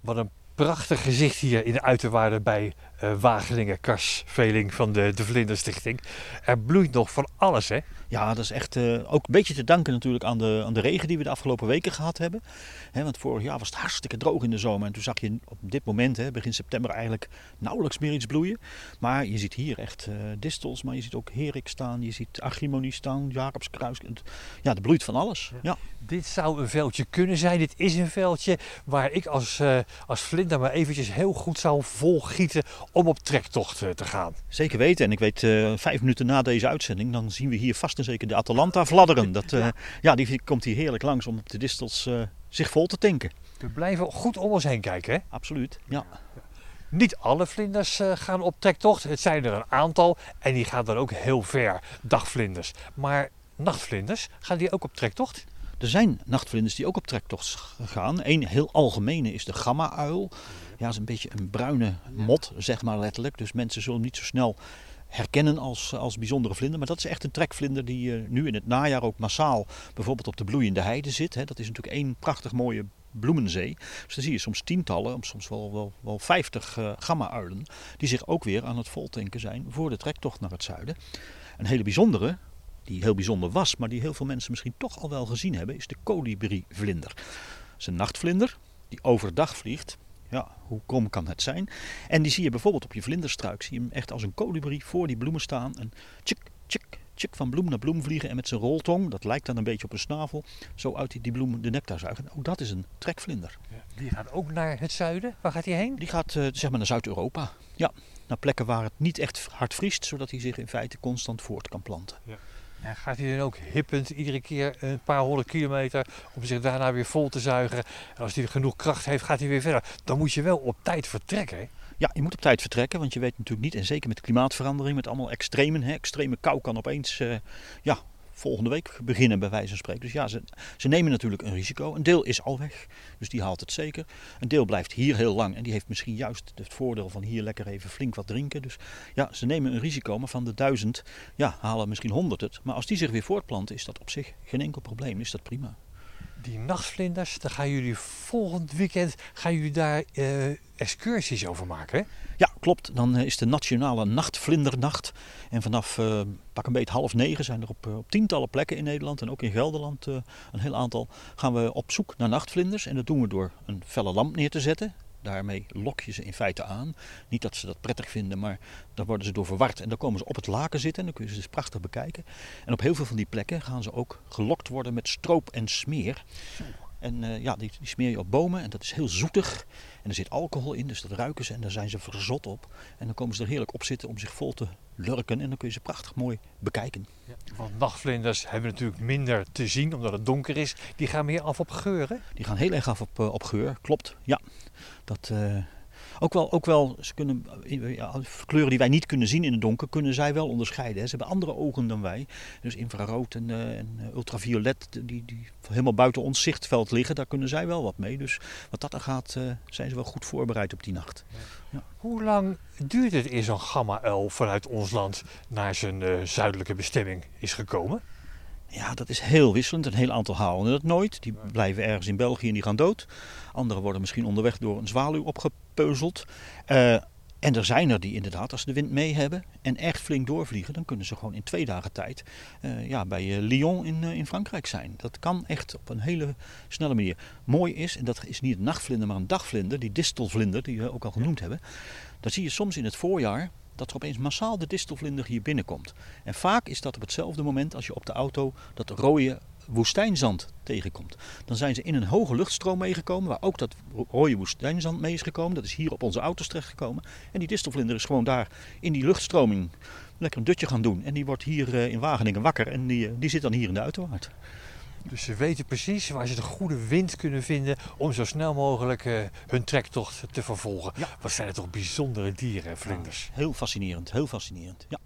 Wat een prachtig gezicht hier in de uiterwaarden bij uh, Wageningen, Kars Veling van de, de Vlinderstichting. Er bloeit nog van alles, hè? Ja, dat is echt uh, ook een beetje te danken natuurlijk aan de, aan de regen die we de afgelopen weken gehad hebben. He, want vorig jaar was het hartstikke droog in de zomer. En toen zag je op dit moment, begin september, eigenlijk nauwelijks meer iets bloeien. Maar je ziet hier echt uh, distels, maar je ziet ook herik staan. Je ziet agrimonie staan, Jacobskruis. Ja, er bloeit van alles. Ja. Dit zou een veldje kunnen zijn. Dit is een veldje waar ik als, als vlinder maar eventjes heel goed zou volgieten om op trektocht te gaan. Zeker weten. En ik weet, vijf minuten na deze uitzending, dan zien we hier vast en zeker de Atalanta fladderen. Dat, uh, ja, die komt hier heerlijk langs om op de distels uh, zich vol te tanken. We blijven goed om ons heen kijken, hè? Absoluut, ja. Niet alle vlinders gaan op trektocht. Het zijn er een aantal en die gaan dan ook heel ver, dagvlinders. Maar nachtvlinders, gaan die ook op trektocht? Er zijn nachtvlinders die ook op trektocht gaan. Een heel algemene is de gamma-uil. Ja, is een beetje een bruine mot, zeg maar letterlijk. Dus mensen zullen niet zo snel herkennen als, als bijzondere vlinder. Maar dat is echt een trekvlinder die uh, nu in het najaar ook massaal bijvoorbeeld op de bloeiende heide zit. Dat is natuurlijk één prachtig mooie bloemenzee. Dus dan zie je soms tientallen, soms wel, wel, wel vijftig uh, gamma-uilen die zich ook weer aan het voltanken zijn voor de trektocht naar het zuiden. Een hele bijzondere, die heel bijzonder was, maar die heel veel mensen misschien toch al wel gezien hebben, is de kolibrievlinder. Dat is een nachtvlinder die overdag vliegt ja, hoe krom kan het zijn? En die zie je bijvoorbeeld op je vlinderstruik. Zie je hem echt als een kolibrie voor die bloemen staan. En tjik, tjik, tjik van bloem naar bloem vliegen. En met zijn roltong, dat lijkt dan een beetje op een snavel, zo uit die, die bloem de nectar zuigen. Ook dat is een trekvlinder. Ja, die gaat ook naar het zuiden. Waar gaat hij heen? Die gaat uh, zeg maar naar Zuid-Europa. Ja, naar plekken waar het niet echt hard vriest, zodat hij zich in feite constant voort kan planten. Ja. Gaat hij dan ook hippend iedere keer een paar honderd kilometer om zich daarna weer vol te zuigen? En als hij genoeg kracht heeft, gaat hij weer verder. Dan moet je wel op tijd vertrekken. Ja, je moet op tijd vertrekken, want je weet natuurlijk niet, en zeker met klimaatverandering, met allemaal extremen. Hè, extreme kou kan opeens uh, ja, volgende week beginnen, bij wijze van spreken. Dus ja, ze, ze nemen natuurlijk een risico. Een deel is al weg, dus die haalt het zeker. Een deel blijft hier heel lang en die heeft misschien juist het voordeel van hier lekker even flink wat drinken. Dus ja, ze nemen een risico, maar van de duizend ja, halen misschien honderd het. Maar als die zich weer voortplanten, is dat op zich geen enkel probleem, is dat prima. Die nachtvlinders, daar gaan jullie volgend weekend gaan jullie daar uh, excursies over maken. Hè? Ja, klopt. Dan is de nationale nachtvlindernacht. En vanaf uh, pak een beetje half negen zijn er op, op, tientallen plekken in Nederland en ook in Gelderland een heel aantal. Gaan we op zoek naar nachtvlinders. En dat doen we door een felle lamp neer te zetten. Daarmee lok je ze in feite aan. Niet dat ze dat prettig vinden, maar dan worden ze door verward. En dan komen ze op het laken zitten en dan kun je ze dus prachtig bekijken. En op heel veel van die plekken gaan ze ook gelokt worden met stroop en smeer. En uh, ja, die, die, smeer je op bomen en dat is heel zoetig. En er zit alcohol in, dus dat ruiken ze en daar zijn ze verzot op. En dan komen ze er heerlijk op zitten om zich vol te lurken en dan kun je ze prachtig mooi bekijken. Ja, want nachtvlinders hebben natuurlijk minder te zien omdat het donker is. Die gaan meer af op geuren? Die gaan heel erg af op, uh, op geur, klopt. Ja, dat... Uh, ook wel, ook wel ze kunnen, ja, kleuren die wij niet kunnen zien in het donker, kunnen zij wel onderscheiden. Hè. Ze hebben andere ogen dan wij. Dus infrarood en, uh, en ultraviolet, die, die helemaal buiten ons zichtveld liggen, daar kunnen zij wel wat mee. Dus wat dat er gaat, uh, zijn ze wel goed voorbereid op die nacht. Ja. Hoe lang duurt het eer zo'n gamma-uil vanuit ons land naar zijn zuidelijke bestemming is gekomen? Ja, dat is heel wisselend. Een heel aantal halen het nooit. Die blijven ergens in België en die gaan dood. Anderen worden misschien onderweg door een zwaluw opgepeuzeld. Uh, en er zijn er die inderdaad, als ze de wind mee hebben en echt flink doorvliegen, dan kunnen ze gewoon in twee dagen tijd uh, ja, bij uh, Lyon in, in Frankrijk zijn. Dat kan echt op een hele snelle manier. Mooi is, en dat is niet een nachtvlinder, maar een dagvlinder, die distelvlinder, die we ook al genoemd hebben. Dat zie je soms in het voorjaar, dat er opeens massaal de distelvlinder hier binnenkomt. En vaak is dat op hetzelfde moment als je op de auto dat rode woestijnzand tegenkomt. Dan zijn ze in een hoge luchtstroom meegekomen, waar ook dat rode woestijnzand mee is gekomen. Dat is hier op onze auto's terechtgekomen. En die distelvlinder is gewoon daar in die luchtstroming lekker een dutje gaan doen. En die wordt hier in Wageningen wakker en die, die zit dan hier in de uiterwaard. Dus ze weten precies waar ze de goede wind kunnen vinden om zo snel mogelijk uh, hun trektocht te vervolgen. Ja. Wat zijn het toch bijzondere dieren, vlinders? Heel fascinerend, heel fascinerend. Ja.